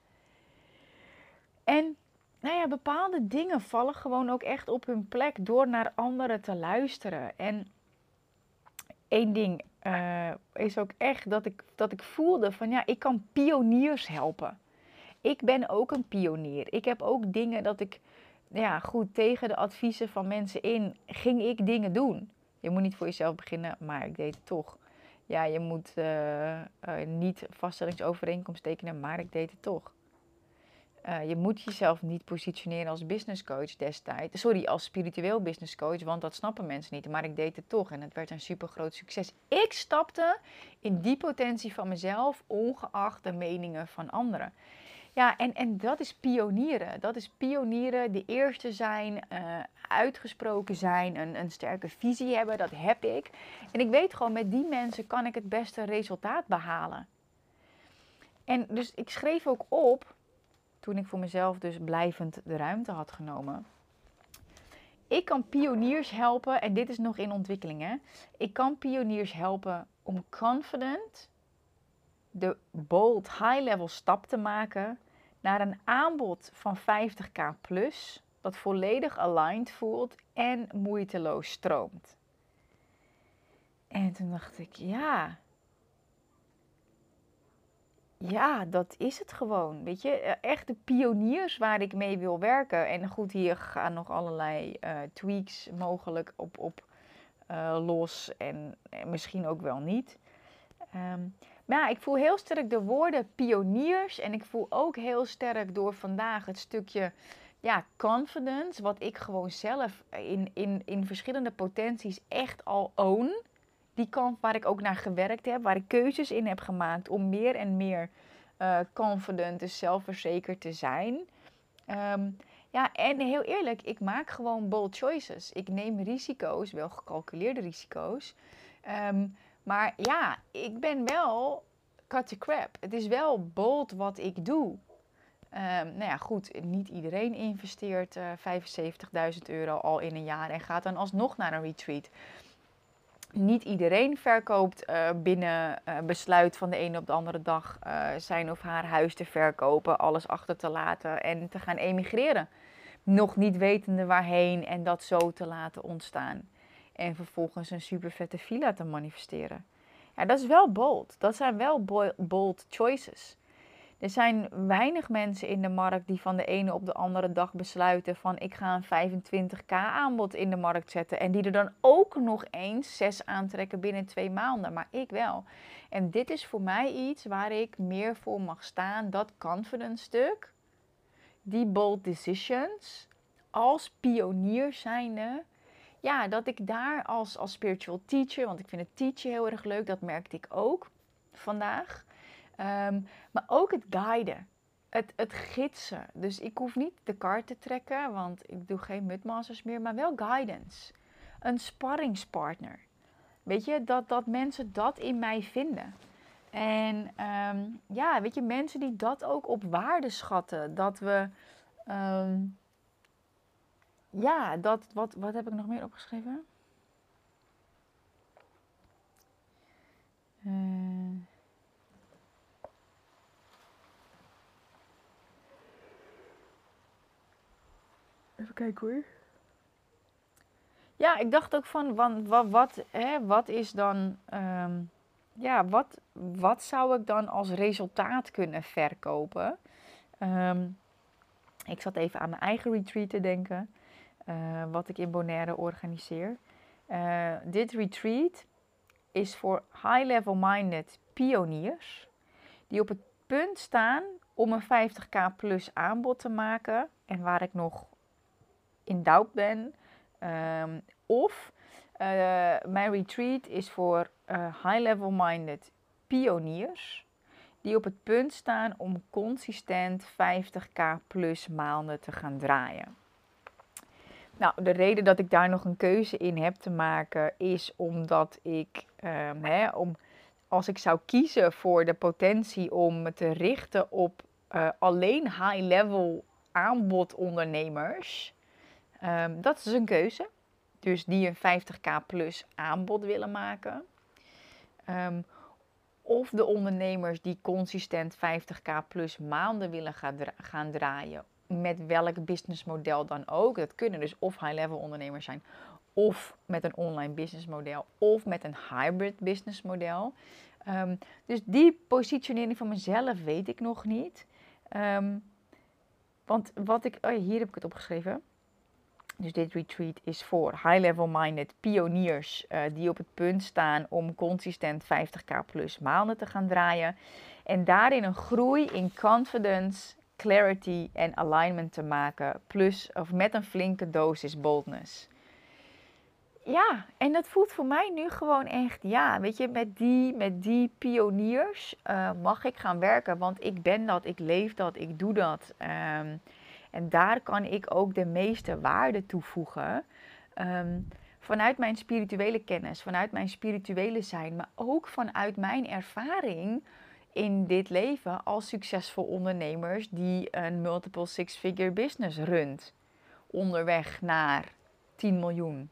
En nou ja, bepaalde dingen vallen gewoon ook echt op hun plek door naar anderen te luisteren. En één ding uh, is ook echt dat ik, dat ik voelde van ja, ik kan pioniers helpen. Ik ben ook een pionier. Ik heb ook dingen dat ik ja, goed, tegen de adviezen van mensen in ging ik dingen doen. Je moet niet voor jezelf beginnen, maar ik deed het toch. Ja, je moet uh, uh, niet vaststellingsovereenkomst tekenen, maar ik deed het toch. Uh, je moet jezelf niet positioneren als business coach destijds. Sorry, als spiritueel business coach, want dat snappen mensen niet. Maar ik deed het toch en het werd een super groot succes. Ik stapte in die potentie van mezelf, ongeacht de meningen van anderen. Ja, en, en dat is pionieren. Dat is pionieren, de eerste zijn, uh, uitgesproken zijn, een, een sterke visie hebben. Dat heb ik. En ik weet gewoon, met die mensen kan ik het beste resultaat behalen. En dus ik schreef ook op, toen ik voor mezelf dus blijvend de ruimte had genomen. Ik kan pioniers helpen, en dit is nog in ontwikkeling hè. Ik kan pioniers helpen om confident de bold high-level stap te maken naar een aanbod van 50k plus, dat volledig aligned voelt en moeiteloos stroomt. En toen dacht ik, ja. Ja, dat is het gewoon. Weet je, eh, echt de pioniers waar ik mee wil werken. En goed, hier gaan nog allerlei uh, tweaks mogelijk op, op uh, los en, en, misschien ook wel niet. Um, ja, ik voel heel sterk de woorden pioniers en ik voel ook heel sterk door vandaag het stukje ja, confidence, wat ik gewoon zelf in, in, in verschillende potenties echt al own. Die kant waar ik ook naar gewerkt heb, waar ik keuzes in heb gemaakt om meer en meer uh, confident, dus zelfverzekerd te zijn. Um, ja, en heel eerlijk, ik maak gewoon bold choices. Ik neem risico's, wel gecalculeerde risico's. Um, maar ja, ik ben wel cut the crap. Het is wel bold wat ik doe. Um, nou ja, goed, niet iedereen investeert uh, eh, 75.000 euro al in een jaar en gaat dan alsnog naar een retreat. Niet iedereen verkoopt uh, binnen uh, besluit van de ene op de andere dag zijn of haar huis te verkopen, alles achter te laten en te gaan emigreren. Nog niet wetende waarheen en dat zo te laten ontstaan. En vervolgens een super vette villa te manifesteren. Ja, dat is wel bold. Dat zijn wel bold choices. Er zijn weinig mensen in de markt die van de ene op de andere dag besluiten van ik ga een 25k aanbod in de markt zetten. En die er dan ook nog eens zes aantrekken binnen twee maanden. Maar ik wel. En dit is voor mij iets waar ik meer voor mag staan. Dat confidence stuk. Die bold decisions. Als pionier zijnde ja, dat ik daar als, als spiritual teacher, want ik vind het teachen heel erg leuk, dat merkte ik ook vandaag. Ehm, maar ook het guiden, het, het gidsen. Dus ik hoef niet de kaart te trekken, want ik doe geen mudmasters meer, maar wel guidance. Een sparringspartner. Weet je, dat, dat mensen dat in mij vinden. En ehm, ja, weet je, mensen die dat ook op waarde schatten. Dat we ehm, ja, dat, wat, wat heb ik nog meer opgeschreven? Uh, even kijken hoor. Ja, ik dacht ook van, wat, wat, wat, hè, wat is dan, um, ja, wat, wat zou ik dan als resultaat kunnen verkopen? Um, ik zat even aan mijn eigen retreat te denken. Eh, wat ik in Bonaire organiseer. Uh, dit retreat is voor high-level minded pioniers die op het punt staan om een 50k plus aanbod te maken en waar ik nog in doubt ben. Um, of uh, mijn retreat is voor high-level minded pioniers die op het punt staan om consistent 50k plus maanden te gaan draaien. Nou, de reden dat ik daar nog een keuze in heb te maken is omdat ik, um, hè, om, als ik zou kiezen voor de potentie om me te richten op uh, alleen high-level aanbodondernemers, um, dat is een keuze. Dus die een 50k plus aanbod willen maken. Um, of de ondernemers die consistent 50k plus maanden willen gaan draaien met welk businessmodel dan ook. Dat kunnen dus of high-level ondernemers zijn, of met een online businessmodel, of met een hybrid businessmodel. Um, dus die positionering van mezelf weet ik nog niet. Um, want wat ik, oh hier heb ik het opgeschreven. Dus dit retreat is voor high-level minded pioniers uh, die op het punt staan om consistent 50k plus maanden te gaan draaien. En daarin een groei in confidence, clarity en alignment te maken. Plus of met een flinke dosis boldness. Ja, en dat voelt voor mij nu gewoon echt, ja, weet je, met die, met die pioniers uh, mag ik gaan werken. Want ik ben dat, ik leef dat, ik doe dat. Um, en daar kan ik ook de meeste waarde toevoegen. Um, vanuit mijn spirituele kennis, vanuit mijn spirituele zijn, maar ook vanuit mijn ervaring in dit leven als succesvol ondernemers die een multiple six-figure business runt. Onderweg naar 10 miljoen.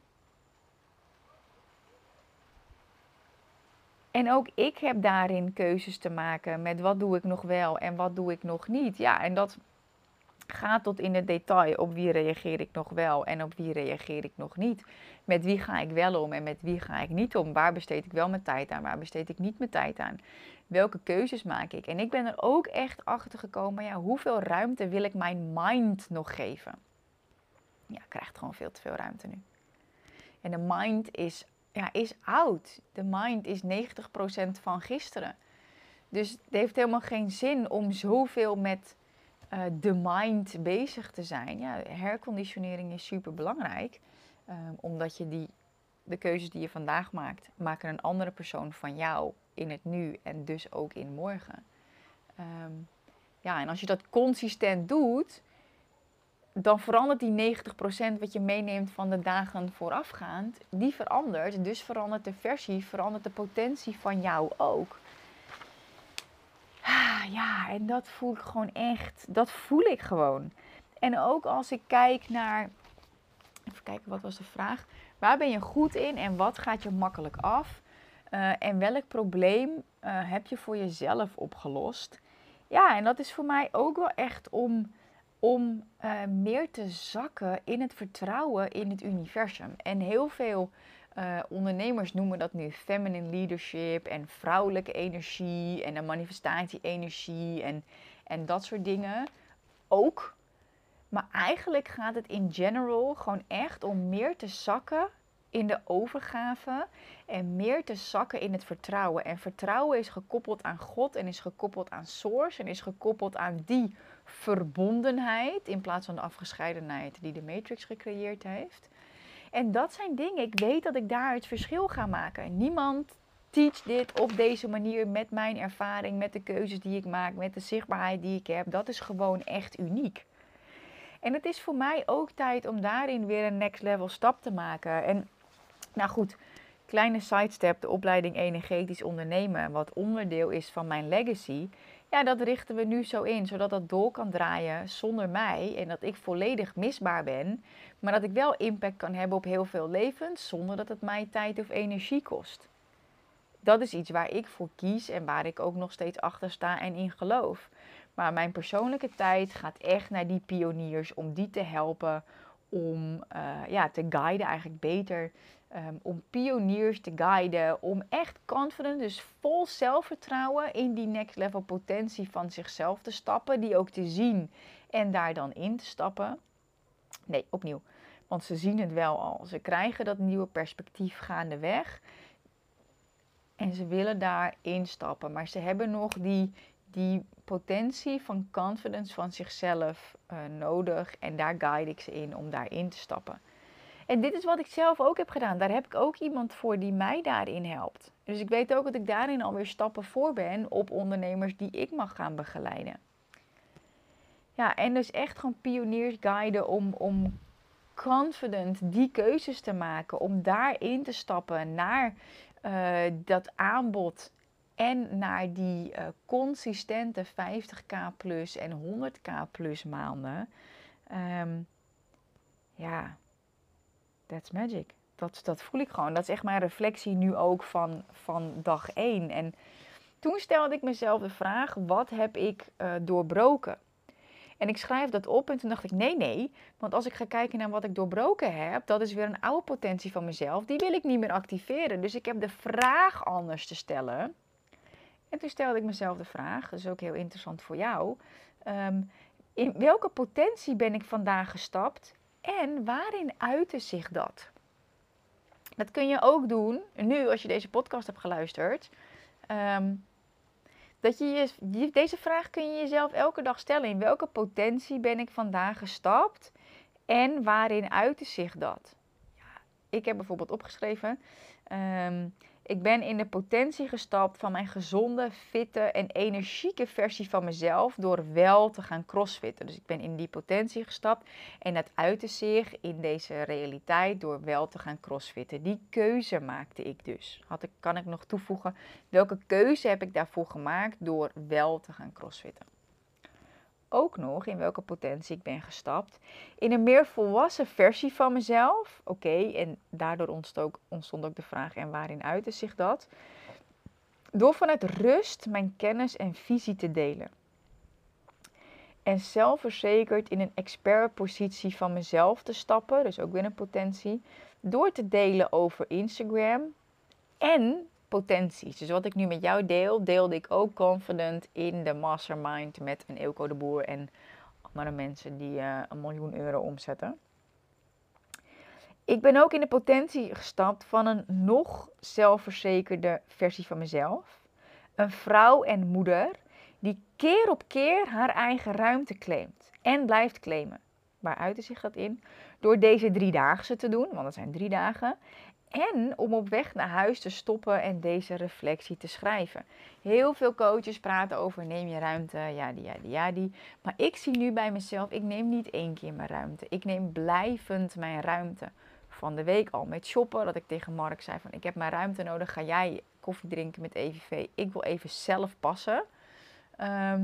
En ook ik heb daarin keuzes te maken met wat doe ik nog wel en wat doe ik nog niet. Ja, en dat ga tot in het detail op wie reageer ik nog wel en op wie reageer ik nog niet. Met wie ga ik wel om en met wie ga ik niet om. Waar besteed ik wel mijn tijd aan, waar besteed ik niet mijn tijd aan. Welke keuzes maak ik? En ik ben er ook echt achter gekomen, ja, hoeveel ruimte wil ik mijn mind nog geven? Ja, krijgt gewoon veel te veel ruimte nu. En de mind is, ja, is oud. De mind is 90% van gisteren. Dus het heeft helemaal geen zin om zoveel met uh, de mind bezig te zijn. Ja, herconditionering is super belangrijk. Um, omdat je die, de keuzes die je vandaag maakt, maken een andere persoon van jou in het nu en dus ook in morgen. Um, ja, en als je dat consistent doet, dan verandert die 90% wat je meeneemt van de dagen voorafgaand, die verandert. Dus verandert de versie, verandert de potentie van jou ook. Ja, en dat voel ik gewoon echt. Dat voel ik gewoon. En ook als ik kijk naar. Even kijken, wat was de vraag? Waar ben je goed in en wat gaat je makkelijk af? Uh, en welk probleem uh, heb je voor jezelf opgelost? Ja, en dat is voor mij ook wel echt om, om uh, meer te zakken in het vertrouwen in het universum. En heel veel uh, ondernemers noemen dat nu feminine leadership en vrouwelijke energie en een manifestatie-energie en, en dat soort dingen ook. Maar eigenlijk gaat het in general gewoon echt om meer te zakken in de overgave en meer te zakken in het vertrouwen. En vertrouwen is gekoppeld aan God en is gekoppeld aan Source en is gekoppeld aan die verbondenheid in plaats van de afgescheidenheid die de Matrix gecreëerd heeft. En dat zijn dingen, ik weet dat ik daar het verschil ga maken. Niemand teach dit op deze manier met mijn ervaring, met de keuzes die ik maak, met de zichtbaarheid die ik heb. Dat is gewoon echt uniek. En het is voor mij ook tijd om daarin weer een next level stap te maken. En nou goed, kleine sidestep, de opleiding energetisch ondernemen, wat onderdeel is van mijn legacy. Ja, dat richten we nu zo in, zodat dat door kan draaien zonder mij en dat ik volledig misbaar ben, maar dat ik wel impact kan hebben op heel veel levens zonder dat het mij tijd of energie kost. Dat is iets waar ik voor kies en waar ik ook nog steeds achter sta en in geloof. Maar mijn persoonlijke tijd gaat echt naar die pioniers om die te helpen om uh, ja, te guiden, eigenlijk beter. Um, om pioniers te guiden, om echt confident, dus vol zelfvertrouwen in die next level potentie van zichzelf te stappen, die ook te zien en daar dan in te stappen. Nee, opnieuw. Want ze zien het wel al. Ze krijgen dat nieuwe perspectief gaandeweg. En ze willen daar instappen. Maar ze hebben nog die, die potentie van confidence van zichzelf uh, nodig. En daar guide ik ze in om daarin te stappen. En dit is wat ik zelf ook heb gedaan. Daar heb ik ook iemand voor die mij daarin helpt. Dus ik weet ook dat ik daarin alweer stappen voor ben op ondernemers die ik mag gaan begeleiden. Ja, en dus echt gewoon pioniers guiden om, om confident die keuzes te maken. Om daarin te stappen naar uh, dat aanbod en naar die uh, consistente 50k plus en 100k plus maanden. Um, ja, that's magic. Dat, dat voel ik gewoon. Dat is echt mijn reflectie nu ook van, van dag 1. En toen stelde ik mezelf de vraag: wat heb ik uh, doorbroken? En ik schrijf dat op en toen dacht ik: nee, nee. Want als ik ga kijken naar wat ik doorbroken heb, dat is weer een oude potentie van mezelf. Die wil ik niet meer activeren. Dus ik heb de vraag anders te stellen. En toen stelde ik mezelf de vraag, dat is ook heel interessant voor jou. Um, in welke potentie ben ik vandaag gestapt en waarin uitte zich dat? Dat kun je ook doen, nu als je deze podcast hebt geluisterd. Um, dat je, deze vraag kun je jezelf elke dag stellen. In welke potentie ben ik vandaag gestapt? En waarin uitte zich dat? Ja, ik heb bijvoorbeeld opgeschreven. Um, ik ben in de potentie gestapt van mijn gezonde, fitte en energieke versie van mezelf door wel te gaan crossfitten. Dus ik ben in die potentie gestapt en dat uitte zich in deze realiteit door wel te gaan crossfitten. Die keuze maakte ik dus. Had ik, kan ik nog toevoegen, welke keuze heb ik daarvoor gemaakt door wel te gaan crossfitten? Ook nog in welke potentie ik ben gestapt. In een meer volwassen versie van mezelf. Oké, en daardoor ontstond ook, ontstond ook de vraag: en waarin uitte zich dat? Door vanuit rust mijn kennis en visie te delen. en zelfverzekerd in een expertpositie van mezelf te stappen, dus ook weer een potentie, door te delen over Instagram en potenties. Dus wat ik nu met jou deel, deelde ik ook confident in de mastermind met een Eelco de Boer en andere mensen die uh, een miljoen euro omzetten. Ik ben ook in de potentie gestapt van een nog zelfverzekerde versie van mezelf. Een vrouw en moeder die keer op keer haar eigen ruimte claimt en blijft claimen. Waar uitte zich dat in? Door deze driedaagse te doen, want het zijn drie dagen. En om op weg naar huis te stoppen en deze reflectie te schrijven. Heel veel coaches praten over neem je ruimte, ja die, ja die, ja die. Maar ik zie nu bij mezelf, ik neem niet één keer mijn ruimte. Ik neem blijvend mijn ruimte. Van de week al met shoppen, dat ik tegen Mark zei van ik heb mijn ruimte nodig. Ga jij koffie drinken met EVV? Ik wil even zelf passen. Ehm,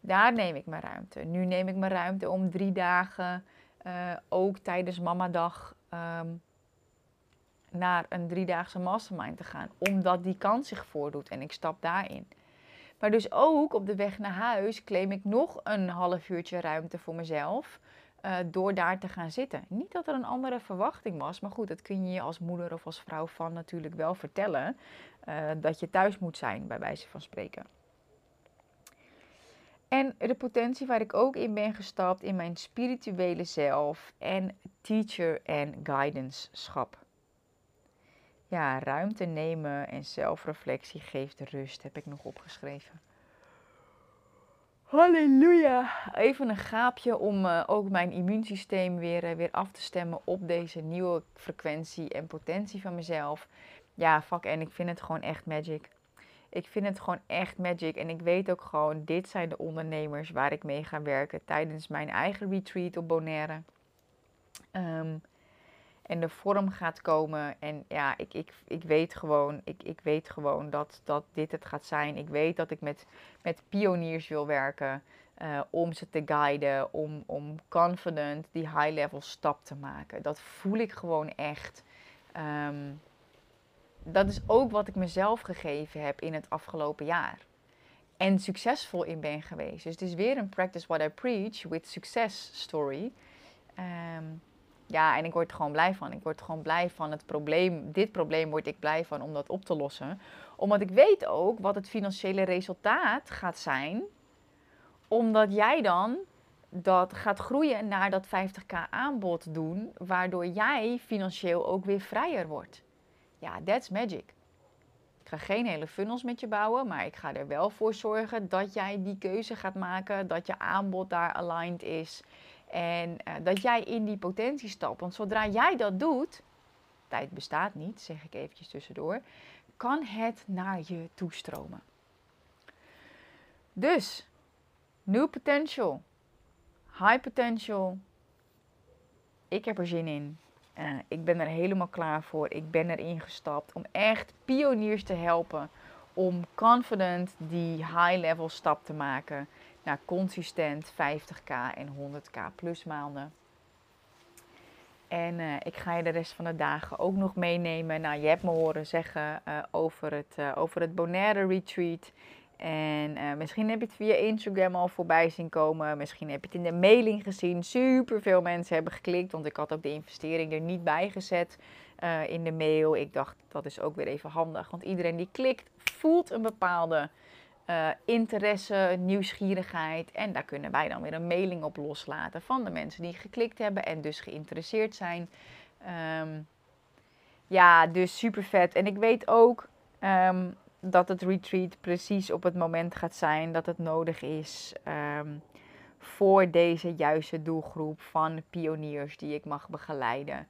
daar neem ik mijn ruimte. Nu neem ik mijn ruimte om drie dagen, uh, ook tijdens mamadag, um, naar een driedaagse mastermind te gaan. Omdat die kans zich voordoet en ik stap daarin. Maar dus ook op de weg naar huis claim ik nog een half uurtje ruimte voor mezelf. Uh, door daar te gaan zitten. Niet dat er een andere verwachting was, maar goed, dat kun je je als moeder of als vrouw van natuurlijk wel vertellen. Uh, dat je thuis moet zijn, bij wijze van spreken. En de potentie waar ik ook in ben gestapt in mijn spirituele zelf en teacher en guidance schap. Ja, ruimte nemen en zelfreflectie geeft rust, heb ik nog opgeschreven. Halleluja! Even een gaapje om uh, ook mijn immuunsysteem weer, uh, weer af te stemmen op deze nieuwe frequentie en potentie van mezelf. Ja, fuck, en ik vind het gewoon echt magic. Ik vind het gewoon echt magic. En ik weet ook gewoon, dit zijn de ondernemers waar ik mee ga werken tijdens mijn eigen retreat op Bonaire. Um, en de vorm gaat komen. En ja, ik, ik, ik weet gewoon, ik, ik weet gewoon dat, dat dit het gaat zijn. Ik weet dat ik met, met pioniers wil werken. Uh, om ze te guiden, om, om confident die high-level stap te maken. Dat voel ik gewoon echt. Um, dat is ook wat ik mezelf gegeven heb in het afgelopen jaar. En succesvol in ben geweest. Dus het is weer een practice what I preach with success story. Um, ja, en ik word er gewoon blij van. Ik word gewoon blij van het probleem. Dit probleem word ik blij van om dat op te lossen. Omdat ik weet ook wat het financiële resultaat gaat zijn. Omdat jij dan dat gaat groeien naar dat 50k aanbod doen. Waardoor jij financieel ook weer vrijer wordt. Ja, that's magic. Ik ga geen hele funnels met je bouwen, maar ik ga er wel voor zorgen dat jij die keuze gaat maken, dat je aanbod daar aligned is en uh, dat jij in die potentie stapt. Want zodra jij dat doet, tijd bestaat niet, zeg ik eventjes tussendoor, kan het naar je toestromen. Dus, new potential, high potential. Ik heb er zin in. Uh, ik ben er helemaal klaar voor. Ik ben erin gestapt om echt pioniers te helpen. Om confident die high level stap te maken naar consistent 50k en 100k plus maanden. En uh, ik ga je de rest van de dagen ook nog meenemen. Nou, je hebt me horen zeggen uh, over, het, uh, over het Bonaire Retreat. En misschien heb je het via Instagram al voorbij zien komen. Misschien heb je het in de mailing gezien. Super veel mensen hebben geklikt, want ik had ook de investering er niet bij gezet in de mail. Ik dacht, dat is ook weer even handig. Want iedereen die klikt, voelt een bepaalde uh, interesse, nieuwsgierigheid. En daar kunnen wij dan weer een mailing op loslaten van de mensen die geklikt hebben en dus geïnteresseerd zijn. Um, ja, dus super vet. En ik weet ook um, dat het retreat precies op het moment gaat zijn dat het nodig is um, voor deze juiste doelgroep van pioniers die ik mag begeleiden.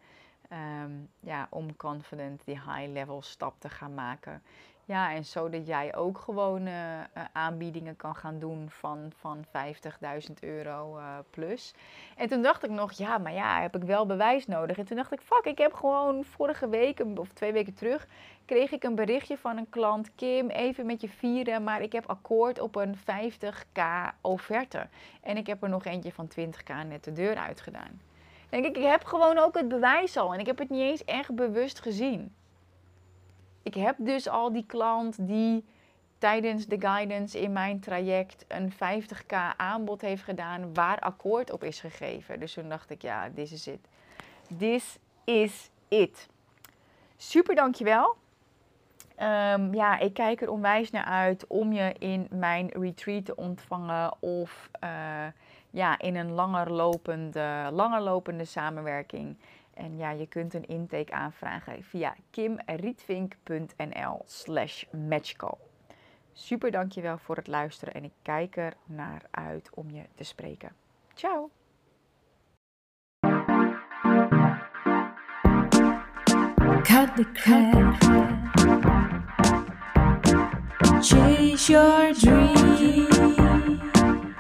ja, om confident die high level stap te gaan maken. Ja, en zodat jij ook gewoon uh, aanbiedingen kan gaan doen van, van 50.000 euro uh, plus. En toen dacht ik nog, ja, maar ja, heb ik wel bewijs nodig. En toen dacht ik, fuck, ik heb gewoon vorige week, of twee weken terug, kreeg ik een berichtje van een klant. Kim, even met je vieren, maar ik heb akkoord op een 50k offerte. En ik heb er nog eentje van 20k net de deur uitgedaan. Denk ik, ik heb gewoon ook het bewijs al. En ik heb het niet eens echt bewust gezien. Ik heb dus al die klant die tijdens de guidance in mijn traject een 50k aanbod heeft gedaan waar akkoord op is gegeven. Dus toen dacht ik, ja, this is it. This is it. Super dankjewel. Um, ja, ik kijk er onwijs naar uit om je in mijn retreat te ontvangen of uh, ja, in een langer lopende, langer lopende samenwerking. En ja, je kunt een intake aanvragen via kimrietvink.nl slash matchcall. Super dankjewel voor het luisteren en ik kijk er naar uit om je te spreken. Ciao! Cut the crap. Chase your dreams.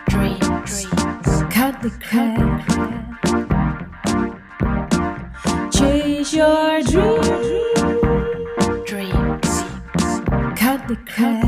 Dreams. Cut the crap. Your dreams. Dreams. Cut the crap.